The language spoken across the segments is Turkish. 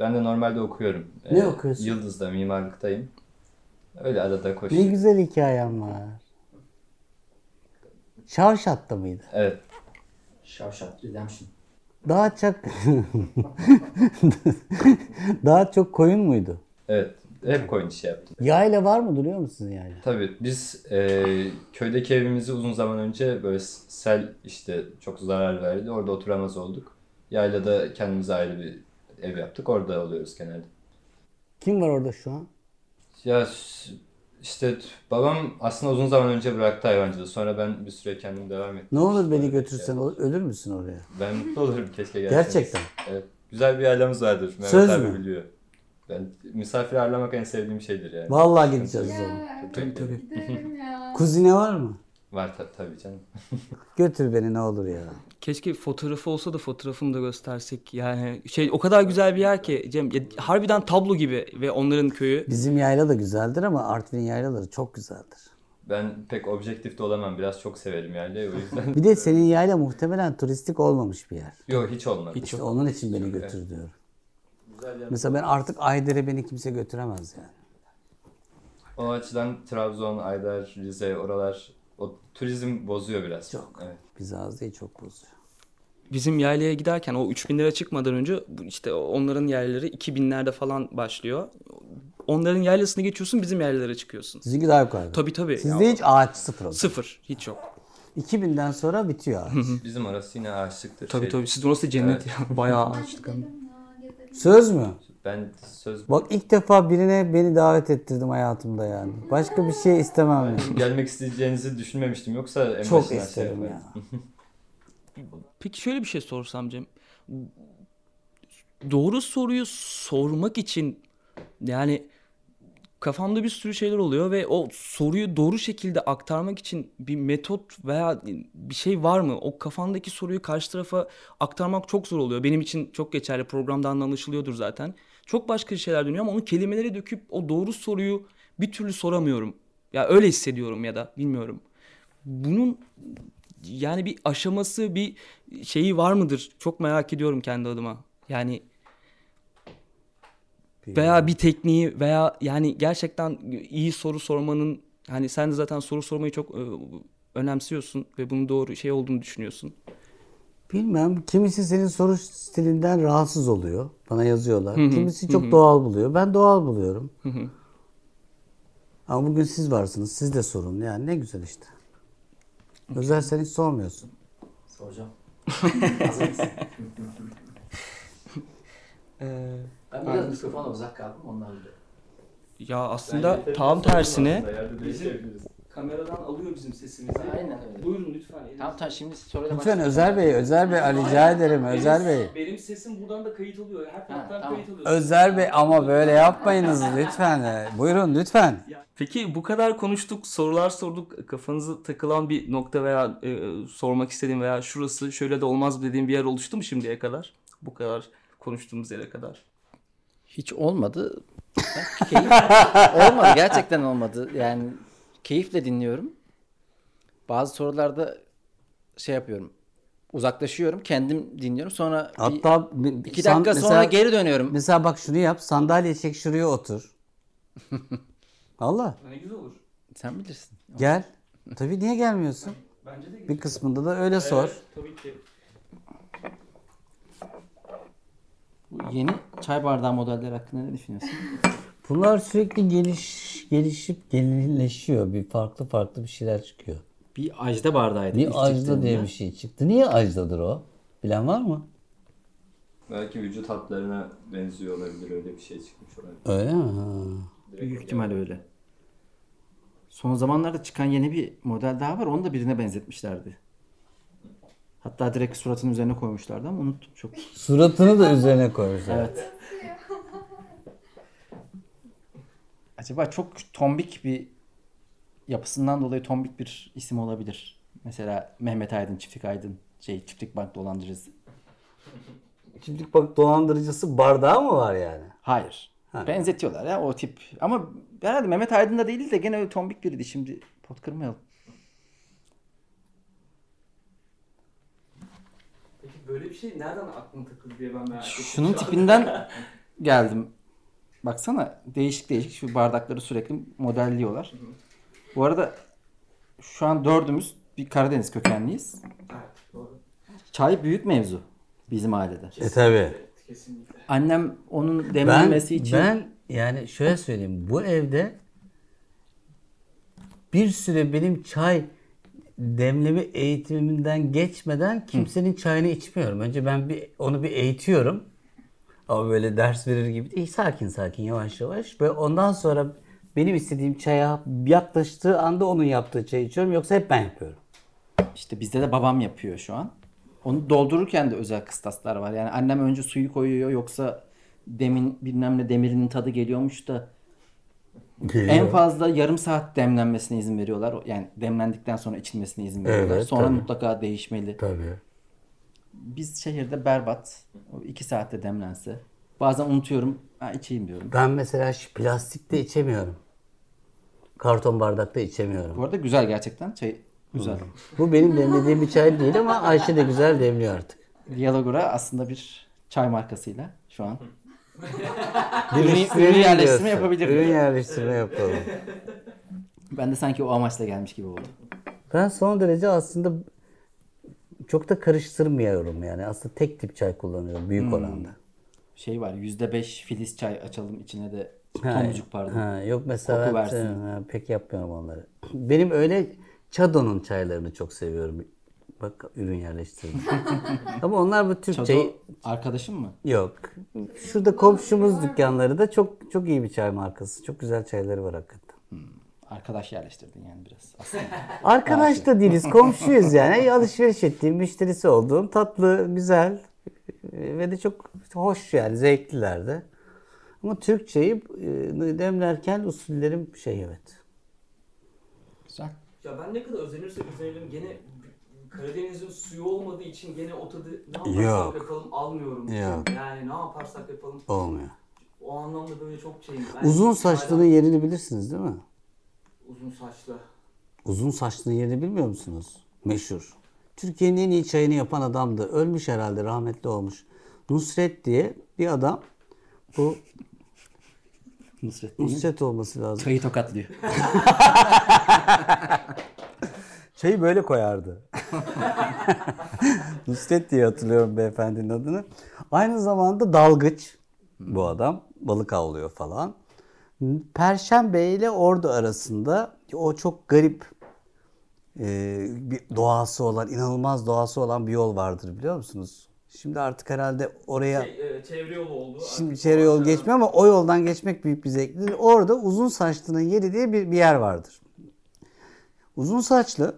Ben de normalde okuyorum. Ne Ee, okuyorsun? Yıldız'da mimarlıktayım. Öyle arada Ne koşuyorum. güzel hikayem var. Şavşat'ta mıydı? Evet. Şavşat Redemption. Daha çok daha çok koyun muydu? Evet. Hep coin işi yaptım. Yayla var mı duruyor musun yayla? Tabii biz e, köydeki evimizi uzun zaman önce böyle sel işte çok zarar verdi. Orada oturamaz olduk. Yaylada kendimize ayrı bir ev yaptık. Orada oluyoruz genelde. Kim var orada şu an? Ya işte babam aslında uzun zaman önce bıraktı hayvancılığı. Sonra ben bir süre kendim devam ettim. Ne olur beni Böyle götürsen şey. ol- ölür müsün oraya? Ben mutlu olurum keşke gelseniz. Gerçekten. Evet. Güzel bir ailemız vardır. Mehmet Söz abi mü? biliyor. Ben misafir ağırlamak en sevdiğim şeydir yani. Vallahi gideceğiz o zaman. Tabii, tabii. Gidelim ya. Kuzine var mı? Var ta- tabii canım. Götür beni ne olur ya. Keşke fotoğrafı olsa da fotoğrafını da göstersek. Yani şey o kadar güzel bir yer ki Cem. ya harbiden tablo gibi ve onların köyü. Bizim yayla da güzeldir ama Artvin'in yaylaları çok güzeldir. Ben pek objektif de olamam. Biraz çok severim yani. O yüzden. Bir de senin yayla muhtemelen turistik olmamış bir yer. Yok hiç olmadı. Hiç İşte yok. onun için beni götür diyorum. Mesela ben artık Ayder'e beni kimse götüremez yani. O açıdan Trabzon, Ayder, Rize oralar o turizm bozuyor biraz. Çok. Evet. Bizi az değil çok bozuyor. Bizim yaylaya giderken o 3000 lira çıkmadan önce işte onların yerleri 2000'lerde falan başlıyor. Onların yaylasını geçiyorsun bizim yerlere çıkıyorsun. Sizinki daha yukarıda. Tabii tabii. Sizde Ya, hiç ağaç sıfır olur. Sıfır. Hiç yok. 2000'den sonra bitiyor ağaç. Bizim orası yine ağaçlıktır. Tabii Şey, tabii. Sizin orası cennet ya. Bayağı ağaçlık. Söz mü? Ben söz Bak ilk defa birine beni davet ettirdim hayatımda yani. Başka bir şey istemem yani. gelmek isteyeceğinizi düşünmemiştim. Yoksa en Çok şey isterim yapardım. ya. Peki şöyle bir şey sorsam Cem. Doğru soruyu sormak için yani kafamda bir sürü şeyler oluyor ve o soruyu doğru şekilde aktarmak için bir metot veya bir şey var mı? O kafandaki soruyu karşı tarafa aktarmak çok zor oluyor. Benim için çok geçerli programdan da anlaşılıyordur zaten. Çok başka şeyler dönüyor ama onu kelimelere döküp o doğru soruyu bir türlü soramıyorum. Ya öyle hissediyorum ya da bilmiyorum. Bunun yani bir aşaması, bir şeyi var mıdır? Çok merak ediyorum kendi adıma. Yani veya bir tekniği veya yani gerçekten iyi soru sormanın hani sen de zaten soru sormayı çok e, önemsiyorsun ve bunun doğru şey olduğunu düşünüyorsun. Bilmem. Kimisi senin soru stilinden rahatsız oluyor. Bana yazıyorlar. Kimisi çok doğal buluyor. Ben doğal buluyorum. Ama bugün siz varsınız. Siz de sorun. Yani ne güzel işte. Özel sen hiç sormuyorsun. Soracağım. Hazır mısın? ben biraz mikrofona uzak kaldım ondan dolayı. Ya aslında tam tersine Bizim kameradan alıyor bizim sesimizi. Aynen öyle. Buyurun lütfen. Tamam tamam şimdi soruyla Lütfen başlayalım. Özer Bey, Özer Bey rica ederim Özer Bey. Benim sesim buradan da kayıt oluyor. Her taraftan tamam. kayıt oluyor. Özer Bey ama böyle yapmayınız lütfen. Buyurun lütfen. Peki bu kadar konuştuk, sorular sorduk. Kafanızı takılan bir nokta veya e, sormak istediğim veya şurası şöyle de olmaz dediğim bir yer oluştu mu şimdiye kadar? Bu kadar konuştuğumuz yere kadar. Hiç olmadı. Olmadı. Gerçekten olmadı. Yani keyifle dinliyorum. Bazı sorularda şey yapıyorum. Uzaklaşıyorum. Kendim dinliyorum. Sonra bir, Hatta bir- iki san- dakika sonra geri dönüyorum. Mesela bak şunu yap. Sandalye çek şuraya otur. Allah. Ne güzel olur. Sen bilirsin. Gel. Tabii niye gelmiyorsun? Bence de Bir kısmında da öyle sor. Tabii ki. Bu yeni çay bardağı modelleri hakkında ne düşünüyorsun? Bunlar sürekli geliş gelişip gelinleşiyor. Bir farklı farklı bir şeyler çıkıyor. Bir ajda bardağıydı. Bir ajda diye bir şey çıktı. Niye ajdadır o? Bilen var mı? belki vücut hatlarına benziyor olabilir. Öyle bir şey çıkmış olabilir. Öyle mi? Ha. Büyük ihtimal öyle. Son zamanlarda çıkan yeni bir model daha var. Onu da birine benzetmişlerdi. Hatta direkt suratının üzerine koymuşlardı ama unuttum çok. Suratını da üzerine koymuşlar. Evet. Acaba çok tombik bir yapısından dolayı tombik bir isim olabilir. Mesela Mehmet Aydın, Çiftlik Aydın, şey Çiftlik Bank dolandırıcısı. Çiftlik bak dolandırıcısı bardağı mı var yani? Hayır. Benzetiyorlar ya o tip. Ama herhalde Mehmet Aydın da değil de gene öyle tombik biriydi. Şimdi pot kırmayalım. Peki böyle bir şey nereden aklına takıldı diye ben merak ettim. Şunun tipinden geldim. Baksana değişik değişik şu bardakları sürekli modelliyorlar. Bu arada şu an dördümüz bir Karadeniz kökenliyiz. Çay büyük mevzu bizim ailede. E tabi. Annem onun Ben, demlenmesi için ben yani şöyle söyleyeyim. Bu evde bir süre benim çay demleme eğitiminden geçmeden kimsenin çayını içmiyorum. Önce ben bir onu bir eğitiyorum. Ama böyle ders verir gibi değil. Sakin sakin yavaş yavaş. Ve ondan sonra benim istediğim çaya yaklaştığı anda onun yaptığı çayı içiyorum. Yoksa hep ben yapıyorum. işte bizde de babam yapıyor şu an. Onu doldururken de özel kıstaslar var. Yani annem önce suyu koyuyor yoksa demin bilmem ne demirinin tadı geliyormuş da en fazla yarım saat demlenmesine izin veriyorlar. Yani demlendikten sonra içilmesine izin veriyorlar. Evet, sonra tabii. mutlaka değişmeli. Tabii. Biz şehirde berbat. İki saatte demlense. Bazen unutuyorum. Ha, içeyim diyorum. Ben mesela şu plastikte içemiyorum. Karton bardakta içemiyorum. Bu arada güzel gerçekten. Çay güzel. Bu benim demlediğim bir çay değil ama Ayşe de güzel demliyor artık. Dialogura aslında bir çay markasıyla şu an. Bir Ürün- ürün yerleştirme yapabilirim. Ürün yerleştirme yapalım. Ben de sanki o amaçla gelmiş gibi oldum. Ben son derece aslında çok da karıştırmıyorum yani. Aslında tek tip çay kullanıyorum büyük oranda. Şey var %5 filiz çay açalım içine de tomurcuk pardon. Ha, yok mesela Koku versin. ha, pek yapmıyorum onları. Benim öyle Çado'nun çaylarını çok seviyorum. Bak ürün yerleştirdim. Ama onlar bu Türk Çado çayı arkadaşım mı? yok. Şurada komşumuz dükkanları da çok çok iyi bir çay markası. Çok güzel çayları var hakikaten. Arkadaş yerleştirdin yani biraz aslında. Arkadaş da değiliz, komşuyuz yani. Alışveriş ettiğim, müşterisi olduğum, tatlı, güzel ve de çok hoş yani, zevkliler de. Ama Türk çayı e, demlerken usullerim şey evet. Güzel. Ya ben ne kadar özenirsek özenelim gene Karadeniz'in suyu olmadığı için gene o tadı ne Yok. yaparsak yapalım almıyorum. Yok. Yani ne yaparsak yapalım Olmuyor. o anlamda böyle çok şeyim. Ben Uzun saçlının hala- yerini bilirsiniz değil mi? Uzun saçlı. Uzun saçlının yerini bilmiyor musunuz? Meşhur. Türkiye'nin en iyi çayını yapan adamdı. Ölmüş herhalde, rahmetli olmuş. Nusret diye bir adam. Bu Nusret? Nusret olması lazım. Çayı tokatlıyor. Çayı böyle koyardı. Nusret diye hatırlıyorum beyefendinin adını. Aynı zamanda dalgıç bu adam. Balık avlıyor falan. Perşembe ile Ordu arasında o çok garip e, bir doğası olan, inanılmaz doğası olan bir yol vardır biliyor musunuz? Şimdi artık herhalde oraya Şey, e, çevre yolu oldu. Şimdi çevre yol geçmiyor ama o yoldan geçmek büyük bir zevklidir. Orada uzun saçlının yeri diye bir, bir yer vardır. Uzun saçlının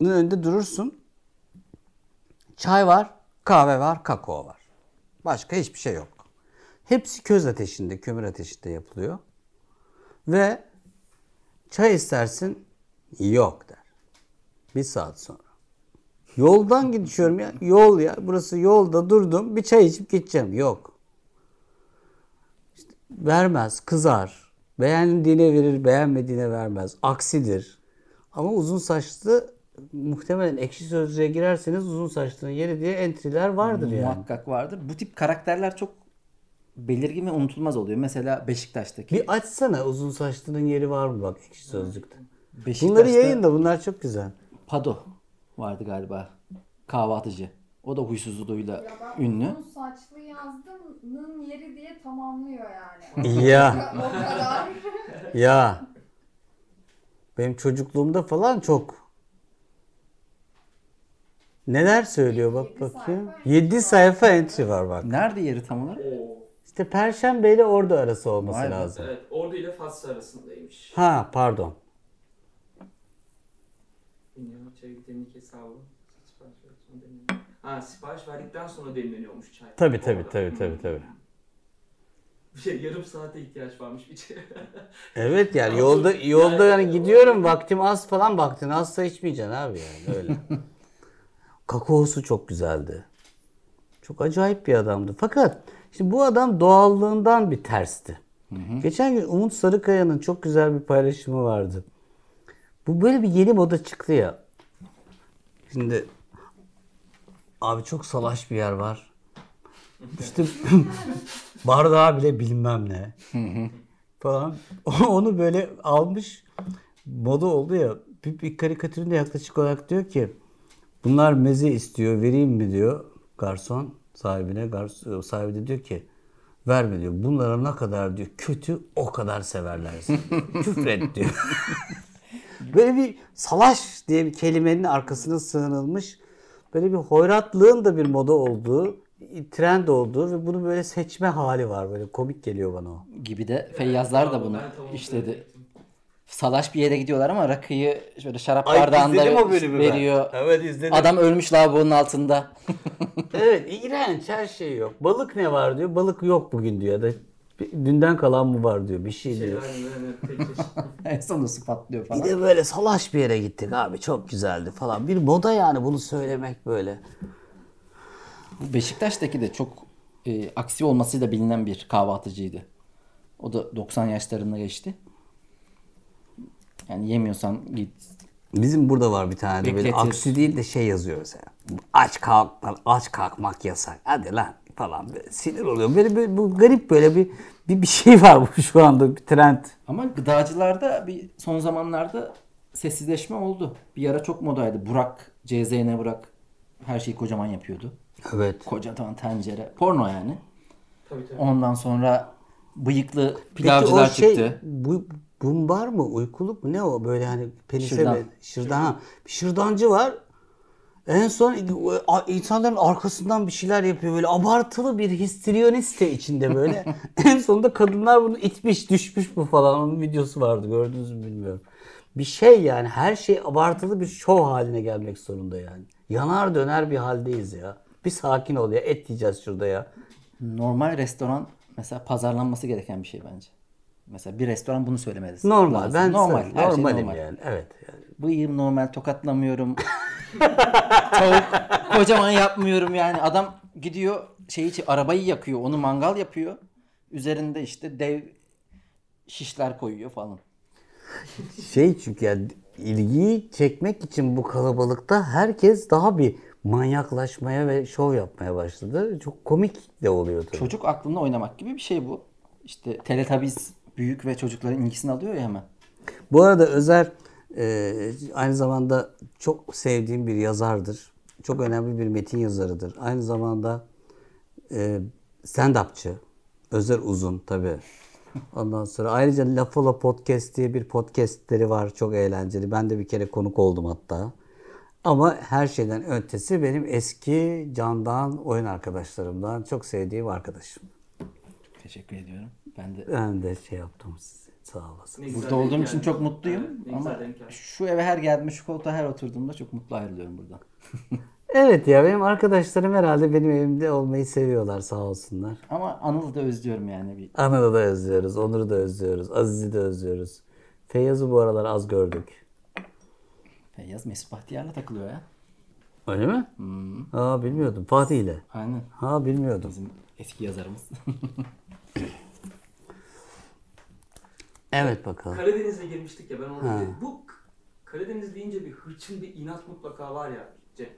önünde durursun. Çay var, kahve var, kakao var. Başka hiçbir şey yok. Hepsi köz ateşinde, kömür ateşinde yapılıyor. Ve çay istersin, yok der. Bir saat sonra. Yoldan geçiyorum ya. Yol ya. Burası yolda durdum. Bir çay içip gideceğim. Yok. İşte vermez. Kızar. Beğendiğine verir, beğenmediğine vermez. Aksidir. Ama uzun saçlı muhtemelen ekşi sözlüğe girerseniz uzun saçlının yeri diye entry'ler vardır yani. Muhakkak vardır. Bu tip karakterler çok belirgin ve unutulmaz oluyor. Mesela Beşiktaş'taki. Bir açsana uzun saçlının yeri var mı bak ekşi sözlükte. Beşiktaş'ta Bunları yayında bunlar çok güzel. Pado vardı galiba. Kahvaltıcı. O da huysuzluğuyla Ya ben ünlü. uzun saçlı yazdım'nın yeri diye tamamlıyor yani. Ya. o kadar. Ya. Benim çocukluğumda falan çok. Neler söylüyor bak Yedi bakayım. sayfa 7 sayfa entry var bak. Nerede yeri tam olarak? İşte Perşembe ile Ordu arası olması be. lazım. Evet Ordu ile Fatsa arasındaymış. Ha pardon. Bilmiyorum çay demlik hesabı. Sipariş verdik sonra demleniyor. Ha sipariş verdikten sonra demleniyormuş çay. Tabi tabi Orada. tabi tabi tabi. Bir şey yarım saate ihtiyaç varmış bir çay. Evet yani yolda yolda yani gidiyorum vaktim az falan vaktin azsa içmeyeceksin abi yani öyle. Kakaosu çok güzeldi. Çok acayip bir adamdı. Fakat şimdi bu adam doğallığından bir tersti. Geçen gün Umut Sarıkaya'nın çok güzel bir paylaşımı vardı. Bu böyle bir yeni moda çıktı ya. Şimdi abi çok salaş bir yer var. İşte Bardağı bile bilmem ne. falan. Onu böyle almış moda oldu ya. Bir, bir karikatüründe yaklaşık olarak diyor ki bunlar meze istiyor vereyim mi diyor garson sahibine. Garson, sahibi de diyor ki verme diyor. Bunlara ne kadar diyor kötü o kadar severler seni. Küfret diyor. Böyle bir salaş diye bir kelimenin arkasına sığınılmış böyle bir hoyratlığın da bir moda olduğu, trend olduğu ve bunu böyle seçme hali var. Böyle komik geliyor bana o. gibi de Feyyazlar da bunu işledi. Salaş bir yere gidiyorlar ama rakıyı şöyle şarap bardağında veriyor. Evet izledim. Adam ölmüş lavabonun altında. Evet iğrenç her şey yok. Balık ne var diyor. Balık yok bugün diyor. Ya da dünden kalan mı var diyor. Bir şey diyor. en sonunda su patlıyor Bir falan. de böyle salaş bir yere gittik abi çok güzeldi falan. Bir moda yani bunu söylemek böyle. Beşiktaş'taki de çok e, aksi olmasıyla bilinen bir kahvaltıcıydı. O da 90 yaşlarında geçti. Yani yemiyorsan git. Bizim burada var bir tane de böyle Bekletir. aksi değil de şey yazıyor mesela. Aç kalk, aç kalkmak yasak. Hadi lan falan böyle sinir oluyor. Böyle, böyle bu garip böyle bir bir, bir şey var bu şu anda bir trend. Ama gıdacılarda bir son zamanlarda sessizleşme oldu. Bir ara çok modaydı. Burak, CZN Burak her şeyi kocaman yapıyordu. Evet. Kocaman tencere. Porno yani. Tabii tabii. Ondan sonra bıyıklı Peki pilavcılar o şey, çıktı. Bu bumbar mı? Uykuluk mu? Ne o? Böyle hani penise Şırdan. Şırdan. Ha. Bir şırdancı var. En son insanların arkasından bir şeyler yapıyor. Böyle abartılı bir histriyoniste içinde böyle. en sonunda kadınlar bunu itmiş, düşmüş bu falan. Onun videosu vardı. Gördünüz mü bilmiyorum. Bir şey yani her şey abartılı bir şov haline gelmek zorunda yani. Yanar döner bir haldeyiz ya. Bir sakin ol ya. Et yiyeceğiz şurada ya. Normal restoran mesela pazarlanması gereken bir şey bence. Mesela bir restoran bunu söylemeli. Normal. lazım. Ben normal. normal, Her şey normalim normal. yani. Evet. Yani. Bıyığım normal tokatlamıyorum. Tavuk kocaman yapmıyorum yani. Adam gidiyor şeyi arabayı yakıyor. Onu mangal yapıyor. Üzerinde işte dev şişler koyuyor falan. Şey çünkü yani ilgiyi çekmek için bu kalabalıkta herkes daha bir manyaklaşmaya ve şov yapmaya başladı. Çok komik de oluyor tabii. Çocuk aklında oynamak gibi bir şey bu. İşte Teletubbies büyük ve çocukların ilgisini alıyor ya hemen. Bu arada Özer e, aynı zamanda çok sevdiğim bir yazardır. Çok önemli bir metin yazarıdır. Aynı zamanda e, stand-upçı. Özer Uzun tabii. Ondan sonra ayrıca Lafola Podcast diye bir podcastleri var. Çok eğlenceli. Ben de bir kere konuk oldum hatta. Ama her şeyden ötesi benim eski candan oyun arkadaşlarımdan çok sevdiğim arkadaşım. Teşekkür ediyorum. Ben de Ben de şey yaptım. Sağ olasın. Ne burada olduğum için çok mutluyum. Evet, Ama şu eve her geldiğimde, şu koltuğa her oturduğumda çok mutlu ayrılıyorum buradan. Evet ya benim arkadaşlarım herhalde benim evimde olmayı seviyorlar sağ olsunlar. Ama Anıl'ı da özlüyorum yani. Bir Anıl'ı da özlüyoruz, Onur'u da özlüyoruz, Aziz'i de özlüyoruz. Feyyaz'ı bu aralar az gördük. Feyyaz Mesut Bahtiyar'la takılıyor ya. Öyle mi? Aa bilmiyordum. Fatih ile. Aynen. Ha bilmiyordum. Bizim eski yazarımız. Evet bakalım. Karadeniz'e girmiştik ya ben onu Ha. Bu Karadeniz deyince bir hırçın bir inat mutlaka var ya Cem.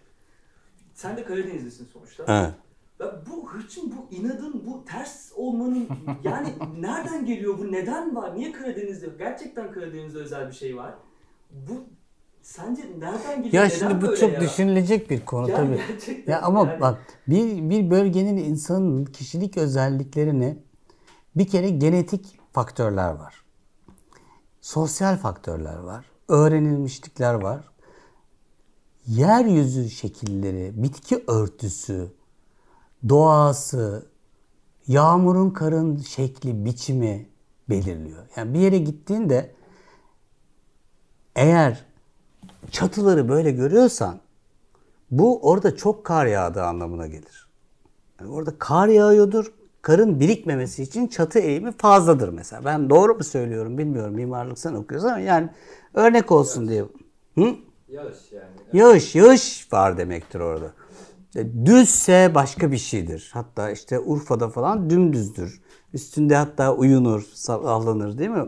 Sen de Karadenizlisin sonuçta. Evet. Ya bu hırçın, bu inadın, bu ters olmanın yani nereden geliyor bu? Neden var? Niye Karadeniz'de? Gerçekten Karadeniz'de özel bir şey var. Bu sence nereden geliyor? Ya şimdi bu çok ya? düşünülecek bir konu Ya tabii. Ya ama yani. bak bir bir bölgenin insanın kişilik özelliklerini bir kere genetik faktörler var. Sosyal faktörler var. Öğrenilmişlikler var. Yeryüzü şekilleri, bitki örtüsü, doğası, yağmurun karın şekli, biçimi belirliyor. Yani bir yere gittiğinde eğer çatıları böyle görüyorsan bu orada çok kar yağdığı anlamına gelir. Yani orada kar yağıyordur. Karın birikmemesi için çatı eğimi fazladır mesela. Ben doğru mu söylüyorum bilmiyorum. Mimarlık sen okuyorsun ama yani örnek olsun diye. Hı? Yağış yani. Yağış, yağış var demektir orada. E, Düzse başka bir şeydir. Hatta işte Urfa'da falan dümdüzdür. Üstünde hatta uyunur, sallanır değil mi?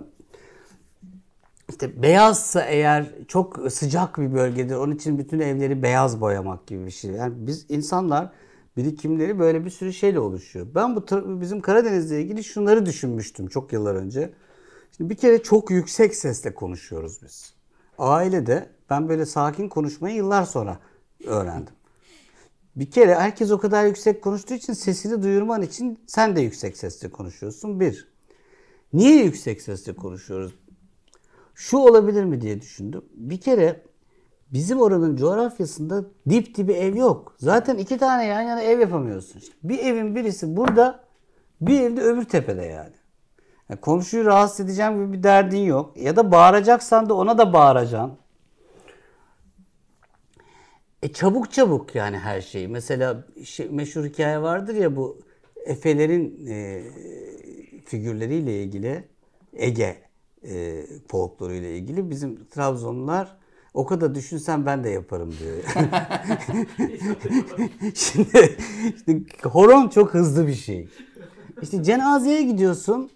İşte beyazsa eğer çok sıcak bir bölgedir. Onun için bütün evleri beyaz boyamak gibi bir şey. Yani biz insanlar birikimleri böyle bir sürü şeyle oluşuyor. Ben bu bizim Karadeniz'le ilgili şunları düşünmüştüm çok yıllar önce. Şimdi bir kere çok yüksek sesle konuşuyoruz biz. Ailede ben böyle sakin konuşmayı yıllar sonra öğrendim. Bir kere herkes o kadar yüksek konuştuğu için sesini duyurman için sen de yüksek sesle konuşuyorsun. Bir. Niye yüksek sesle konuşuyoruz? Şu olabilir mi diye düşündüm. Bir kere bizim oranın coğrafyasında dip dibi ev yok. Zaten iki tane yan yana ev yapamıyorsun. İşte bir evin birisi burada, bir evde öbür tepede yani. Yani komşuyu rahatsız edeceğim gibi bir derdin yok. Ya da bağıracaksan da ona da bağıracaksın. E çabuk çabuk yani her şey. Mesela şey, meşhur hikaye vardır ya bu Efelerin e, figürleriyle ilgili Ege e, folkloruyla ilgili bizim Trabzonlular o kadar düşünsen ben de yaparım diyor. şimdi, şimdi horon çok hızlı bir şey. İşte cenazeye gidiyorsun.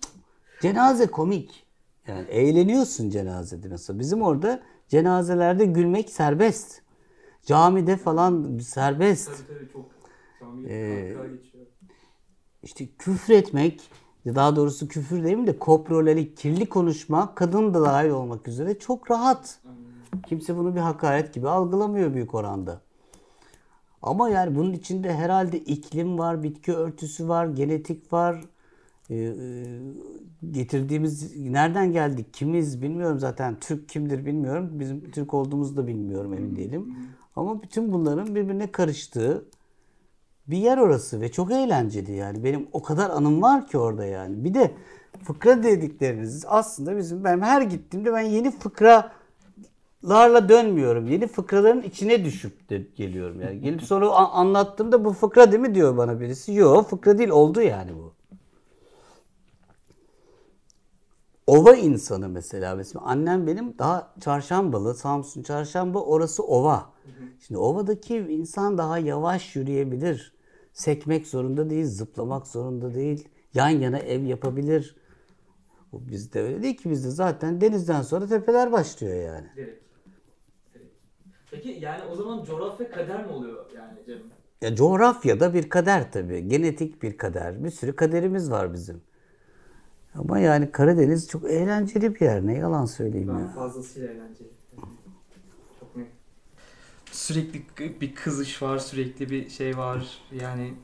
Cenaze komik. Yani eğleniyorsun cenazede mesela. Bizim orada cenazelerde gülmek serbest. Camide falan serbest. Ee, işte küfür etmek, daha doğrusu küfür değil de koprolelik, kirli konuşma, kadın da dahil olmak üzere çok rahat. Kimse bunu bir hakaret gibi algılamıyor büyük oranda. Ama yani bunun içinde herhalde iklim var, bitki örtüsü var, genetik var. Ee, e, getirdiğimiz nereden geldik, kimiz bilmiyorum zaten. Türk kimdir bilmiyorum. Bizim Türk olduğumuzu da bilmiyorum emin değilim. Ama bütün bunların birbirine karıştığı bir yer orası ve çok eğlenceli yani. Benim o kadar anım var ki orada yani. Bir de fıkra dedikleriniz aslında bizim ben her gittiğimde ben yeni fıkralarla dönmüyorum. Yeni fıkraların içine düşüp de geliyorum yani. Gelip sonra anlattığımda bu fıkra değil mi diyor bana birisi. Yok fıkra değil oldu yani bu. Ova insanı mesela. Mesela annem benim daha çarşambalı, Samsun çarşamba orası ova. Şimdi ovadaki insan daha yavaş yürüyebilir. Sekmek zorunda değil, zıplamak zorunda değil. Yan yana ev yapabilir. Bu bizde öyle değil ki bizde zaten denizden sonra tepeler başlıyor yani. Peki yani o zaman coğrafya kader mi oluyor yani canım? Ya coğrafyada bir kader tabii. Genetik bir kader. Bir sürü kaderimiz var bizim. Ama yani Karadeniz çok eğlenceli bir yer. Ne yalan söyleyeyim Ben ya. fazlasıyla eğlenceli. Sürekli bir kızış var, sürekli bir şey var. Yani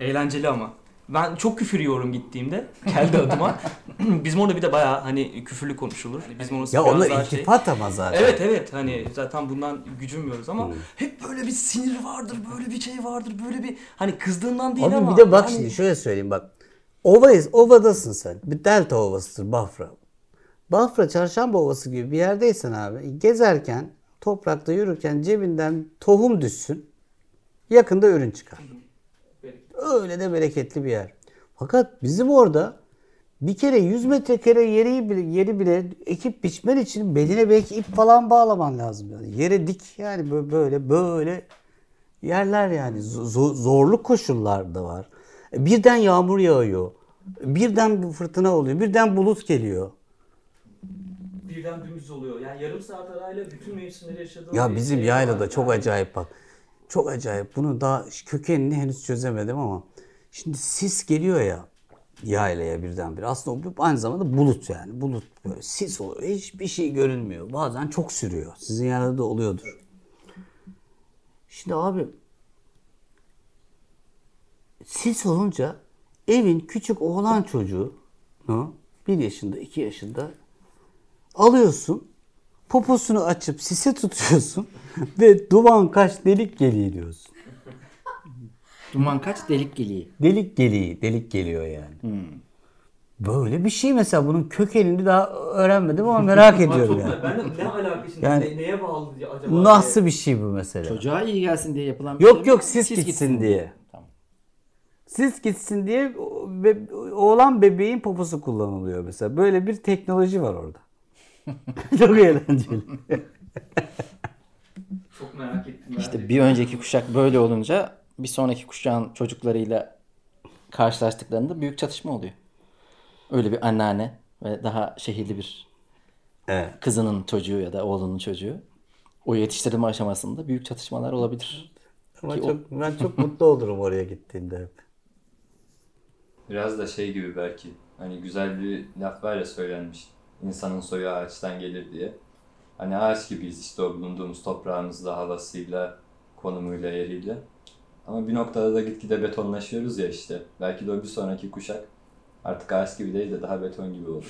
eğlenceli ama. Ben çok küfür yiyorum gittiğimde kendi adıma. Bizim orada bir de bayağı hani küfürlü konuşulur. Hani Bizim orası Ya onlar daha şey- iltifat ama zaten. Evet evet hani zaten bundan gücünmüyoruz ama hep böyle bir sinir vardır, böyle bir şey vardır, böyle bir hani kızdığından değil Abi ama. bir de bak hani- şimdi şöyle söyleyeyim bak. Ovayız, ovadasın sen. Bir delta ovasıdır Bafra. Bafra çarşamba ovası gibi bir yerdeysen abi gezerken toprakta yürürken cebinden tohum düşsün. Yakında ürün çıkar. Öyle de bereketli bir yer. Fakat bizim orada bir kere 100 metrekare yeri bile, yeri bile ekip biçmen için beline belki ip falan bağlaman lazım. Yani yere dik yani böyle böyle, yerler yani Zo- zorluk koşullar da var. E, Birden yağmur yağıyor. Birden bir fırtına oluyor. Birden bulut geliyor. Birden dümdüz oluyor. Yani yarım saat arayla bütün mevsimleri yaşadığım Ya bizim şey yaylada var çok acayip bak. Çok acayip. Bunu daha kökenini henüz çözemedim ama şimdi sis geliyor ya yaylaya birdenbire. Aslında o aynı zamanda bulut yani. Bulut böyle sis oluyor. Hiçbir şey görünmüyor. Bazen çok sürüyor. Sizin yaylada da oluyordur. Şimdi abi sis olunca evin küçük oğlan çocuğu bir yaşında iki yaşında alıyorsun poposunu açıp sise tutuyorsun ve duman kaç delik geliyor diyorsun. Duman kaç delik geliyor. Delik geliyor, delik geliyor yani. Böyle bir şey mesela bunun kökenini daha öğrenmedim ama merak ediyorum yani. Ben de ne alaka şimdi Yani- ne- neye bağlı diye acaba? Nasıl bir şey bu mesela? Çocuğa iyi gelsin diye yapılan bir şey Yok yok sis, Sis gitsin diye. Tamam. Sis gitsin diye be- oğlan bebeğin poposu kullanılıyor mesela. Böyle bir teknoloji var orada. Çok eğlenceli. Çok merak ettim ben. İşte bir önceki kuşak böyle olunca bir sonraki kuşağın çocuklarıyla karşılaştıklarında büyük çatışma oluyor. Öyle bir anneanne ve daha şehirli bir Evet. kızının çocuğu ya da oğlunun çocuğu o yetiştirilme aşamasında büyük çatışmalar olabilir. Ama Ki o- çok, ben çok mutlu olurum oraya gittiğimde hep. Biraz da şey gibi belki. Hani güzel bir laf var ya söylenmiş. İnsanın soyu ağaçtan gelir diye. Hani ağaç gibiyiz işte o bulunduğumuz toprağımızla, havasıyla, konumuyla, yeriyle. Ama bir noktada da gitgide betonlaşıyoruz ya işte. Belki de o bir sonraki kuşak artık ağaç gibi değil de daha beton gibi oluyor.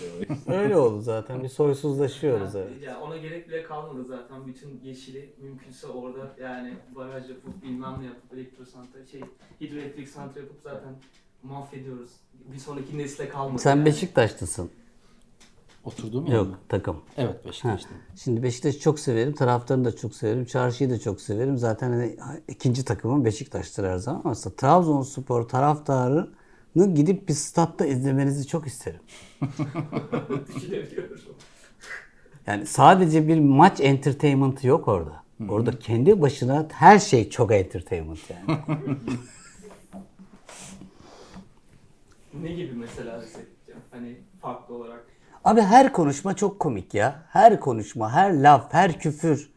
Öyle oldu zaten. Bir soysuzlaşıyoruz. Yani, Evet. ya ona gerek bile kalmadı zaten. Bütün yeşili mümkünse orada yani baraj yapıp bilmem ne yapıp elektrosantral şey hidroelektrik santral yapıp zaten mahvediyoruz. Bir sonraki nesle kalmadı. Sen yani. Beşiktaşlısın. Oturduğum yer Yok mi? takım. Evet Beşiktaş'ta. Şimdi Beşiktaş'ı çok severim. Taraftarını da çok severim. Çarşıyı da çok severim. Zaten hani ikinci takımım Beşiktaş'tır her zaman. Ama Trabzonspor taraftarını gidip bir statta izlemenizi çok isterim. Yani sadece bir maç entertainment'ı yok orada. Orada kendi başına her şey çok entertainment yani. Ne gibi mesela hani farklı olarak. Abi her konuşma çok komik ya. Her konuşma, her laf, her küfür,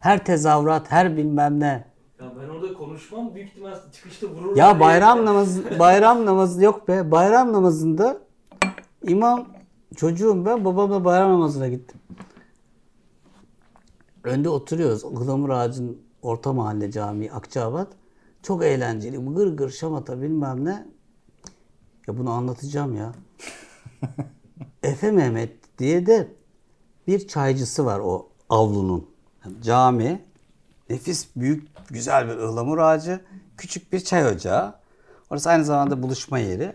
her tezahürat, her bilmem ne. Ya ben orada konuşmam büyük ihtimal çıkışta vururum. Ya bayram namazı, bayram namazı yok be. Bayram namazında imam çocuğum ben babamla bayram namazına gittim. Önde oturuyoruz. Ihlamur ağacın orta mahalle camii Akçabat. Çok eğlenceli. Gır gır şamata bilmem ne. Ya bunu anlatacağım ya. Efe Mehmet diye de bir çaycısı var o avlunun. Cami, nefis büyük güzel bir ıhlamur ağacı, küçük bir çay ocağı. Orası aynı zamanda buluşma yeri.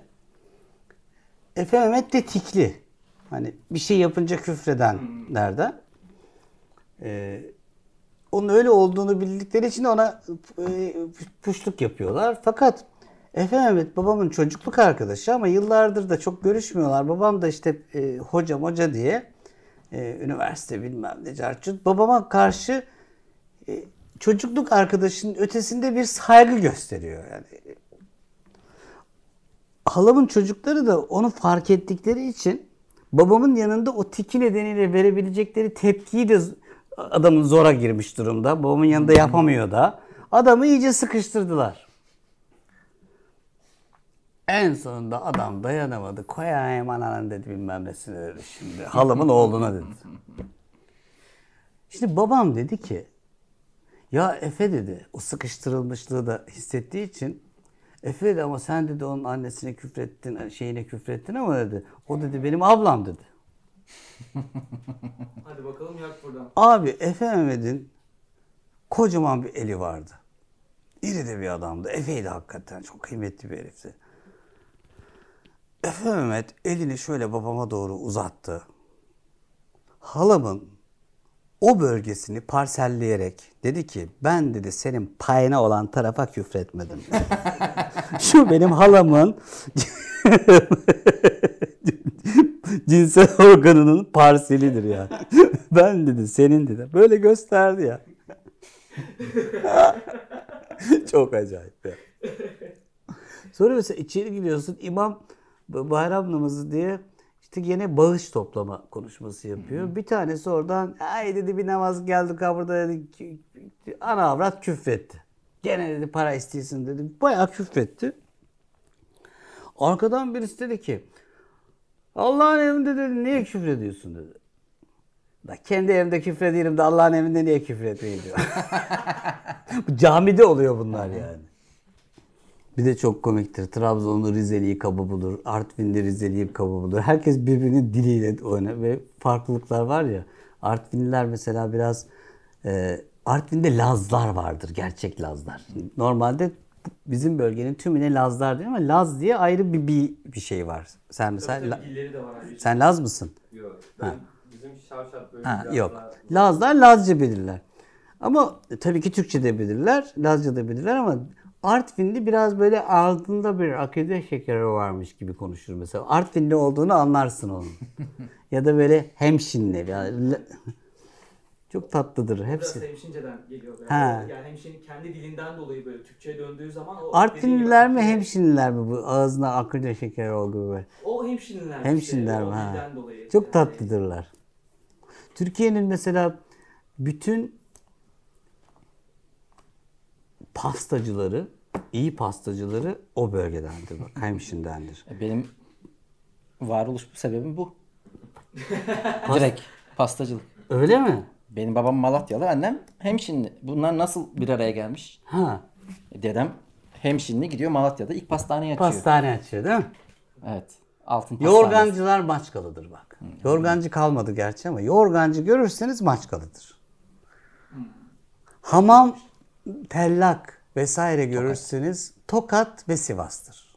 Efe Mehmet de tikli. Hani bir şey yapınca küfredenlerden. Ee, onun öyle olduğunu bildikleri için ona e, puşluk yapıyorlar. Fakat Efe Mehmet babamın çocukluk arkadaşı ama yıllardır da çok görüşmüyorlar. Babam da işte e, hoca hoca diye e, üniversite bilmem ne carçut. Babama karşı e, çocukluk arkadaşının ötesinde bir saygı gösteriyor. Yani halamın çocukları da onu fark ettikleri için babamın yanında o tiki nedeniyle verebilecekleri tepkiyi de adamın zora girmiş durumda. Babamın yanında yapamıyor da. Adamı iyice sıkıştırdılar. En sonunda adam dayanamadı. Koyayım ananın dedi bilmem nesini dedi şimdi. Halamın oğluna dedi. Şimdi babam dedi ki ya Efe dedi o sıkıştırılmışlığı da hissettiği için Efe dedi ama sen dedi onun annesine küfrettin, şeyine küfrettin ama dedi. O dedi benim ablam dedi. Hadi bakalım yak buradan. Abi Efe Mehmet'in kocaman bir eli vardı. İri de bir adamdı. Efe'ydi hakikaten. Çok kıymetli bir herifti. Efe Mehmet elini şöyle babama doğru uzattı. Halamın o bölgesini parselleyerek dedi ki ben dedi senin payına olan tarafa küfretmedim. Şu benim halamın cinsel organının parselidir ya. ben dedi senin dedi. Böyle gösterdi ya. Çok acayip ya. Sonra mesela içeri gidiyorsun imam bayram namazı diye işte gene bağış toplama konuşması yapıyor. Bir tanesi oradan ay dedi bir namaz geldik ha burada dedi ana avrat küfretti. Gene dedi para istiyorsun dedi. Bayağı küfretti. Arkadan birisi dedi ki Allah'ın evinde dedi niye küfür ediyorsun dedi. Da kendi evimde küfür ediyorum da Allah'ın evinde niye küfür etmeyeyim diyor. Camide oluyor bunlar yani. Bir de çok komiktir. Trabzonlu Rizeli'yi kaba bulur. Artvinli Rizeli'yi kaba bulur. Herkes birbirinin diliyle oynar ve farklılıklar var ya. Artvinliler mesela biraz e, Artvin'de Lazlar vardır. Gerçek Lazlar. Normalde bizim bölgenin tümüne Lazlar diyor ama Laz diye ayrı bir, bir, bir şey var. Sen mesela Tabii de var. ayrıca. sen Laz mısın? Yok. Ben bizim şavşat böyle Ha, yok. Lazlar Lazca bilirler. Ama tabii ki Türkçe de bilirler, Lazca da bilirler ama Artvinli biraz böyle ağzında bir akide şekeri varmış gibi konuşur mesela. Artvinli olduğunu anlarsın onun. ya da böyle hemşinli. Yani, çok tatlıdır Biraz hepsi. hemşinceden geliyor. böyle. Ha. Yani hemşinin kendi dilinden dolayı böyle Türkçe'ye döndüğü zaman o Artvinliler mi hemşinliler mi bu ağzına akide şekeri olduğu böyle. O hemşinliler. Hemşinliler mi? o Ha. dolayı. Çok Yani tatlıdırlar. Türkiye'nin mesela bütün pastacıları, iyi pastacıları o bölgedendir. Bak, Hemşindendir. E, Benim varoluş sebebim bu. Direkt pastacılık. Öyle mi? Benim babam Malatyalı, annem hemşinli. Bunlar nasıl bir araya gelmiş? Ha. E, Dedem hemşinli gidiyor Malatya'da ilk pastaneyi açıyor. Pastane açıyor değil mi? Evet. Altın pastanesi. Yorgancılar Maçkalı'dır bak. Yorgancı kalmadı gerçi ama yorgancı görürseniz Maçkalı'dır. Hamam, tellak vesaire görürseniz Tokat ve Sivas'tır.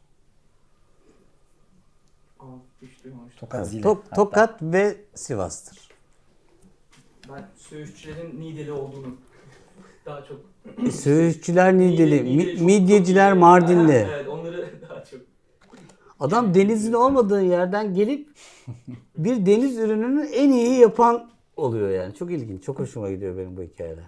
Tokat zili. Tok- hatta. Tokat ve Sivas'tır. Ben söğüşçülerin Niğdeli olduğunu daha çok... Söğüşçüler Nideli, mi- çok- midyeciler çok. Mardinli. Evet onları daha çok. Adam denizin olmadığı yerden gelip bir deniz ürününü en iyi yapan oluyor yani. Çok ilginç, çok hoşuma gidiyor benim bu hikayeler.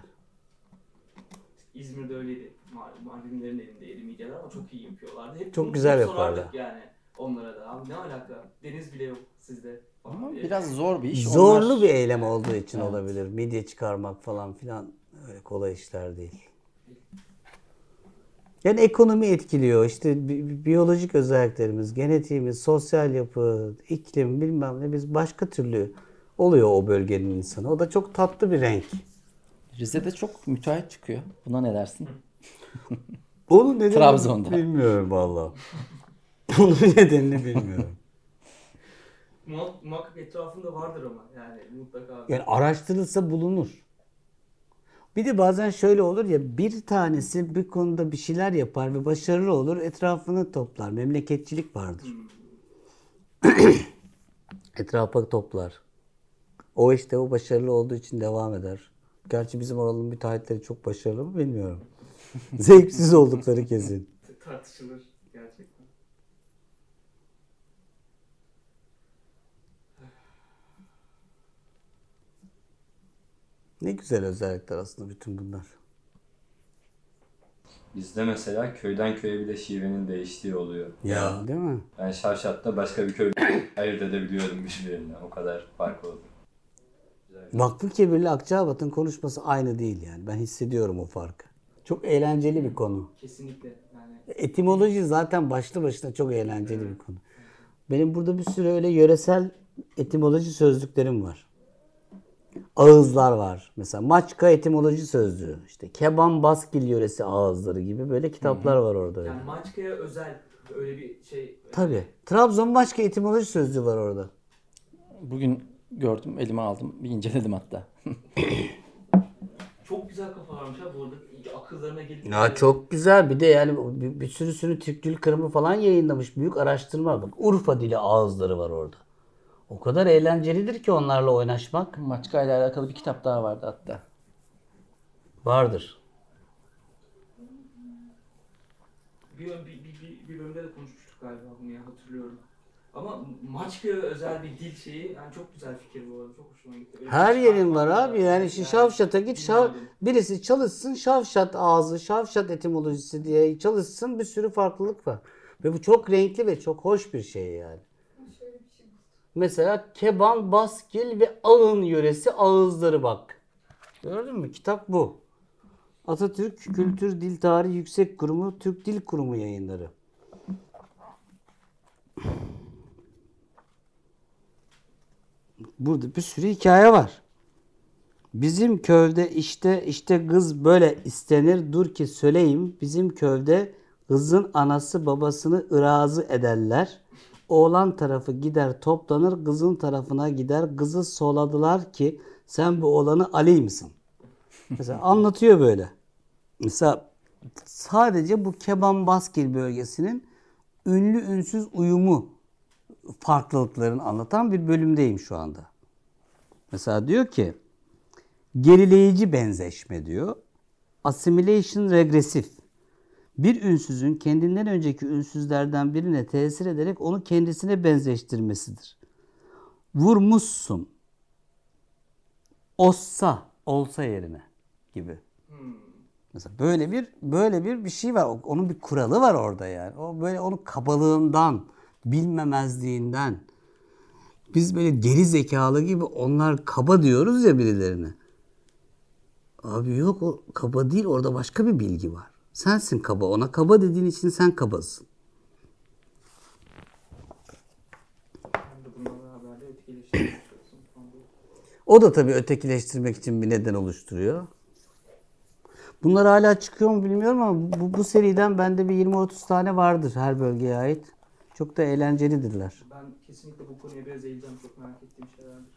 İzmir'de öyleydi. Mar- Mardinlerin elindeydi midyeler ama çok iyi yapıyorlardı. Hep Çok güzel yaparlar. Yani onlara da. Abi ne alaka? Deniz bile yok sizde. Ama diye. biraz zor bir iş. Zorlu Onlar- bir eylem olduğu için Evet. olabilir. Midye çıkarmak falan filan öyle kolay işler değil. Yani ekonomi etkiliyor. İşte bi- bi- biyolojik özelliklerimiz, genetiğimiz, sosyal yapı, iklim bilmem ne biz başka türlü oluyor o bölgenin insanı. O da çok tatlı bir renk. Rize'de çok müteahhit çıkıyor. Buna ne dersin? Onun nedenini Trabzon'da. bilmiyorum valla. Onun nedenini bilmiyorum. Muhak- Muhakkak etrafında vardır ama yani mutlaka. Yani araştırılsa bulunur. Bir de bazen şöyle olur ya bir tanesi bir konuda bir şeyler yapar ve başarılı olur etrafını toplar. Memleketçilik vardır. Etrafa toplar. O işte o başarılı olduğu için devam eder. Gerçi bizim oranın müteahhitleri çok başarılı mı bilmiyorum. Zevksiz oldukları kesin. tartışılır gerçekten. Ne güzel özellikler aslında bütün bunlar. Bizde mesela köyden köye bile şivenin değiştiği oluyor. Ya. Değil mi? Ben Şavşat'ta başka bir köy ayırt edebiliyorum birbirinden. O kadar fark oldu. Vakfı Kebir'le Akçabat'ın konuşması aynı değil yani. Ben hissediyorum o farkı. Çok eğlenceli bir konu. Kesinlikle yani. Etimoloji zaten başlı başına çok eğlenceli bir konu. Benim burada bir sürü öyle yöresel etimoloji sözlüklerim var. Ağızlar var. Mesela Maçka etimoloji sözlüğü. İşte Keban Baskil yöresi ağızları gibi böyle kitaplar var orada. öyle. Yani Maçka'ya özel öyle bir şey. Tabii. Trabzon Maçka etimoloji sözlüğü var orada. Bugün gördüm, elime aldım. Bir inceledim hatta. Çok güzel kafalarmış ha bu arada. Akıllarına gelip. Ya çok güzel. Bir de yani bir, bir sürüsünü Türk Dil Kırımı falan yayınlamış. Büyük araştırma. Bak Urfa dili ağızları var orada. O kadar eğlencelidir ki onlarla oynaşmak. Maçka ile alakalı bir kitap daha vardı hatta. Vardır. Bir, bir, bir, bir, bir bölümde de konuşmuştuk galiba bunu ya hatırlıyorum. Ama Maçka'ya özel bir dil şeyi yani çok güzel fikir bu arada. Çok hoşuma gitti. Öyle Her yerin var abi. lazım. Yani şu Şavşat'a git. Şav, birisi çalışsın Şavşat ağzı, Şavşat etimolojisi diye çalışsın. Bir sürü farklılık var. Ve bu çok renkli ve çok hoş bir şey yani. Şöyle bir şey. Mesela Keban, Baskil ve Ağın yöresi ağızları bak. Gördün mü? Kitap bu. Atatürk Kültür Dil Tarihi Yüksek Kurumu Türk Dil Kurumu yayınları. Burada bir sürü hikaye var. Bizim köyde işte işte kız böyle istenir dur ki söyleyeyim. Bizim köyde kızın anası babasını ırazı ederler. Oğlan tarafı gider toplanır kızın tarafına gider. Kızı soladılar ki sen bu oğlanı Ali misin? Mesela anlatıyor böyle. Mesela sadece bu Keban Baskil bölgesinin ünlü ünsüz uyumu farklılıklarını anlatan bir bölümdeyim şu anda. Mesela diyor ki gerileyici benzeşme diyor. Assimilation regresif. Bir ünsüzün kendinden önceki ünsüzlerden birine tesir ederek onu kendisine benzeştirmesidir. Vurmuşsun. Olsa, olsa yerine gibi. Mesela böyle bir böyle bir bir şey var. Onun bir kuralı var orada yani. O böyle onun kabalığından, bilmemezliğinden. Biz böyle geri zekalı gibi onlar kaba diyoruz ya birilerine. Abi yok o kaba değil orada başka bir bilgi var. Sensin kaba ona. Kaba dediğin için sen kabasın. O da tabii ötekileştirmek için bir neden oluşturuyor. Bunlar hala çıkıyor mu bilmiyorum ama bu, bu seriden bende bir 20-30 tane vardır her bölgeye ait. Çok da eğlencelidirler. Ben kesinlikle bu konuya biraz eğileceğim. Çok merak ettiğim şeylerdir.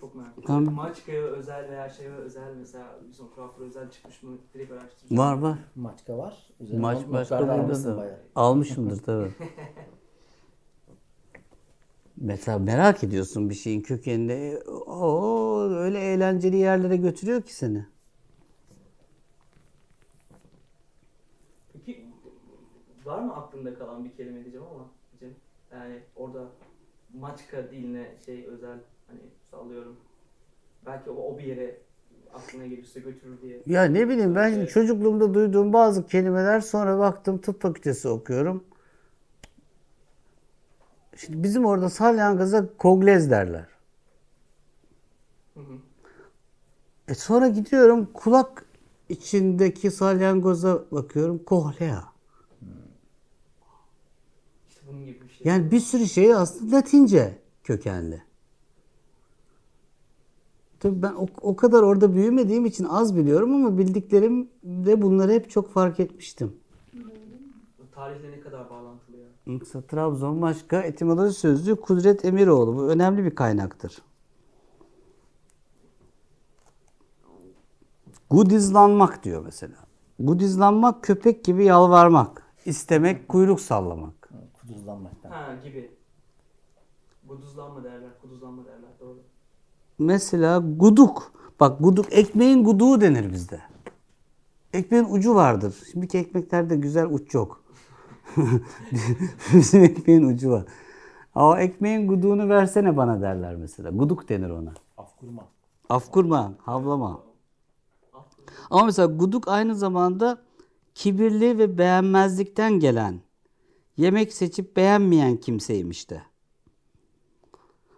Çok merak ettim. Tamam. Maçka'ya özel veya şeye özel mesela bizim Craft'a özel çıkmış mı direkt araştıracağım. Var var. Maçka var. Üzerine Maç başka burada da. bayağı. Almışımdır tabii. Mesela merak ediyorsun bir şeyin kökenini. O öyle eğlenceli yerlere götürüyor ki seni. Var mı aklında kalan bir kelime diyeceğim ama Cem, yani orada Maçka diline şey özel hani sallıyorum. Belki o, o bir yere aklına gelirse götürür diye. Ya ne bileyim ben şimdi çocukluğumda duyduğum bazı kelimeler sonra baktım tıp fakültesi okuyorum. Şimdi bizim orada salyangaza koglez derler. Hı hı. E sonra gidiyorum kulak içindeki salyangoza bakıyorum kohlea. İşte bunun gibi bir şey. Yani bir sürü şey aslında Latince kökenli. Tabii ben o, o kadar orada büyümediğim için az biliyorum ama bildiklerim de bunları hep çok fark etmiştim. Tarihle ne kadar bağlantılı ya. Mesela Trabzon başka etimoloji sözlüğü Kudret Emiroğlu. Bu önemli bir kaynaktır. Gudizlanmak diyor mesela. Gudizlanmak köpek gibi yalvarmak. İstemek kuyruk sallamak. Kuduzlanmaktan. Ha gibi. Guduzlanma derler, kuduzlanma derler doğru. Mesela guduk. Bak guduk ekmeğin guduğu denir bizde. Ekmeğin ucu vardır. Şimdiki ekmeklerde güzel uç yok. Bizim ekmeğin ucu var. O ekmeğin guduğunu versene bana derler mesela. Guduk denir ona. Afkurma. Afkurma, havlama. Ama mesela guduk aynı zamanda kibirli ve beğenmezlikten gelen, yemek seçip beğenmeyen kimseymiş de.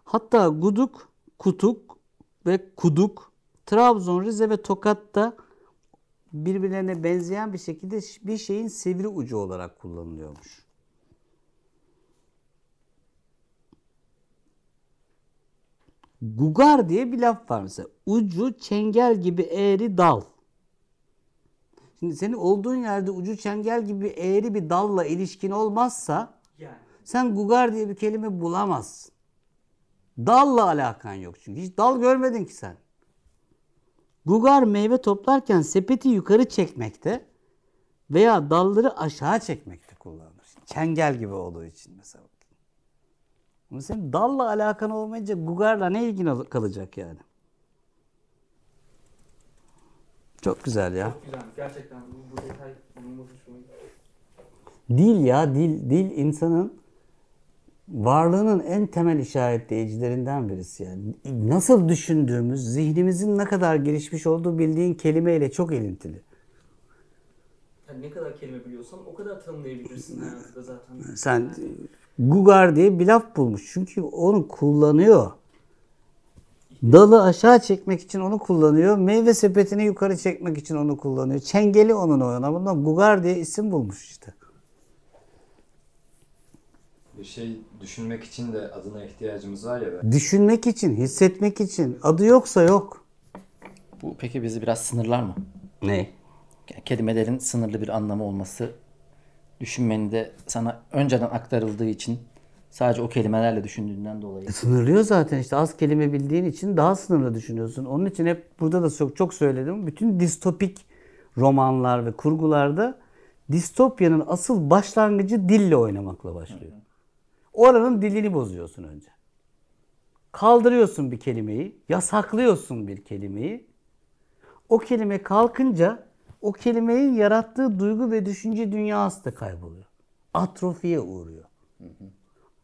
Hatta guduk, kutuk ve kuduk Trabzon, Rize ve Tokat'ta birbirlerine benzeyen bir şekilde bir şeyin sivri ucu olarak kullanılıyormuş. Gugar diye bir laf var mesela. Ucu çengel gibi eğri dal. Şimdi senin olduğun yerde ucu çengel gibi eğri bir dalla ilişkin olmazsa Yani. sen gugar diye bir kelime bulamazsın. Dalla alakan yok çünkü. Hiç dal görmedin ki sen. Gugar meyve toplarken sepeti yukarı çekmekte veya dalları aşağı çekmekte kullanılır. Çengel gibi olduğu için mesela. Ama senin dalla alakan olmayınca gugarla ne ilgin al- kalacak yani? Çok güzel ya. Çok güzel. Gerçekten bu, bu detay hoşuma gitti. Dil ya dil dil insanın varlığının en temel işaretleyicilerinden birisi yani. Nasıl düşündüğümüz, zihnimizin ne kadar gelişmiş olduğu bildiğin kelimeyle çok ilintili. Yani ne kadar kelime biliyorsan o kadar tanımlayabilirsin hayatında zaten. Sen Gugar diye bir laf bulmuş. Çünkü onu kullanıyor. Dalı aşağı çekmek için onu kullanıyor. Meyve sepetini yukarı çekmek için onu kullanıyor. Çengeli onun oyuna. Bundan Gugar diye isim bulmuş işte. Bir şey düşünmek için de adına ihtiyacımız var ya. belki. Düşünmek için, hissetmek için. Adı yoksa yok. Bu peki bizi biraz sınırlar mı? Ne? Yani kelimelerin sınırlı bir anlamı olması düşünmeni de sana önceden aktarıldığı için sadece o kelimelerle düşündüğünden dolayı. Sınırlıyor zaten işte az kelime bildiğin için daha sınırlı düşünüyorsun. Onun için hep burada da çok çok söyledim. Bütün distopik romanlar ve kurgularda distopyanın asıl başlangıcı dille oynamakla başlıyor. Oranın dilini bozuyorsun önce. Kaldırıyorsun bir kelimeyi, yasaklıyorsun bir kelimeyi. O kelime kalkınca o kelimenin yarattığı duygu ve düşünce dünyası da kayboluyor. Atrofiye uğruyor.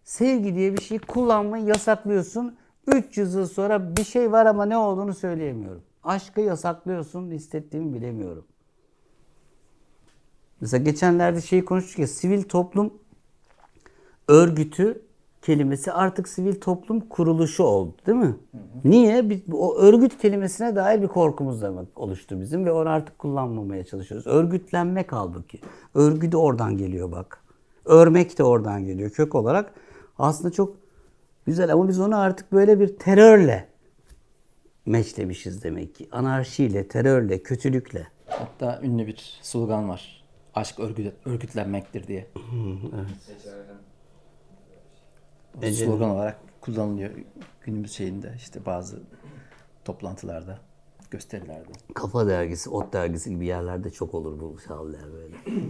Sevgi diye bir şeyi kullanmayı yasaklıyorsun. 300 yıl sonra bir şey var ama ne olduğunu söyleyemiyorum. Aşkı yasaklıyorsun, hissettiğimi bilemiyorum. Mesela geçenlerde şeyi konuştuk ya, sivil toplum örgütü kelimesi artık sivil toplum kuruluşu oldu değil mi? Niye? Biz, o örgüt kelimesine dair bir korkumuz da oluştu bizim ve onu artık kullanmamaya çalışıyoruz. Örgütlenmek halbuki. Örgü de oradan geliyor bak. Örmek de oradan geliyor kök olarak. Aslında çok güzel ama biz onu artık böyle bir terörle meşlemişiz demek ki. Anarşiyle, terörle, kötülükle. Hatta ünlü bir slogan var. Aşk örgüt, örgütlenmektir diye. O Ece- slogan olarak kullanılıyor günümüz şeyinde işte bazı toplantılarda, gösterilerde. Kafa dergisi, ot dergisi gibi yerlerde çok olur bu şavler böyle.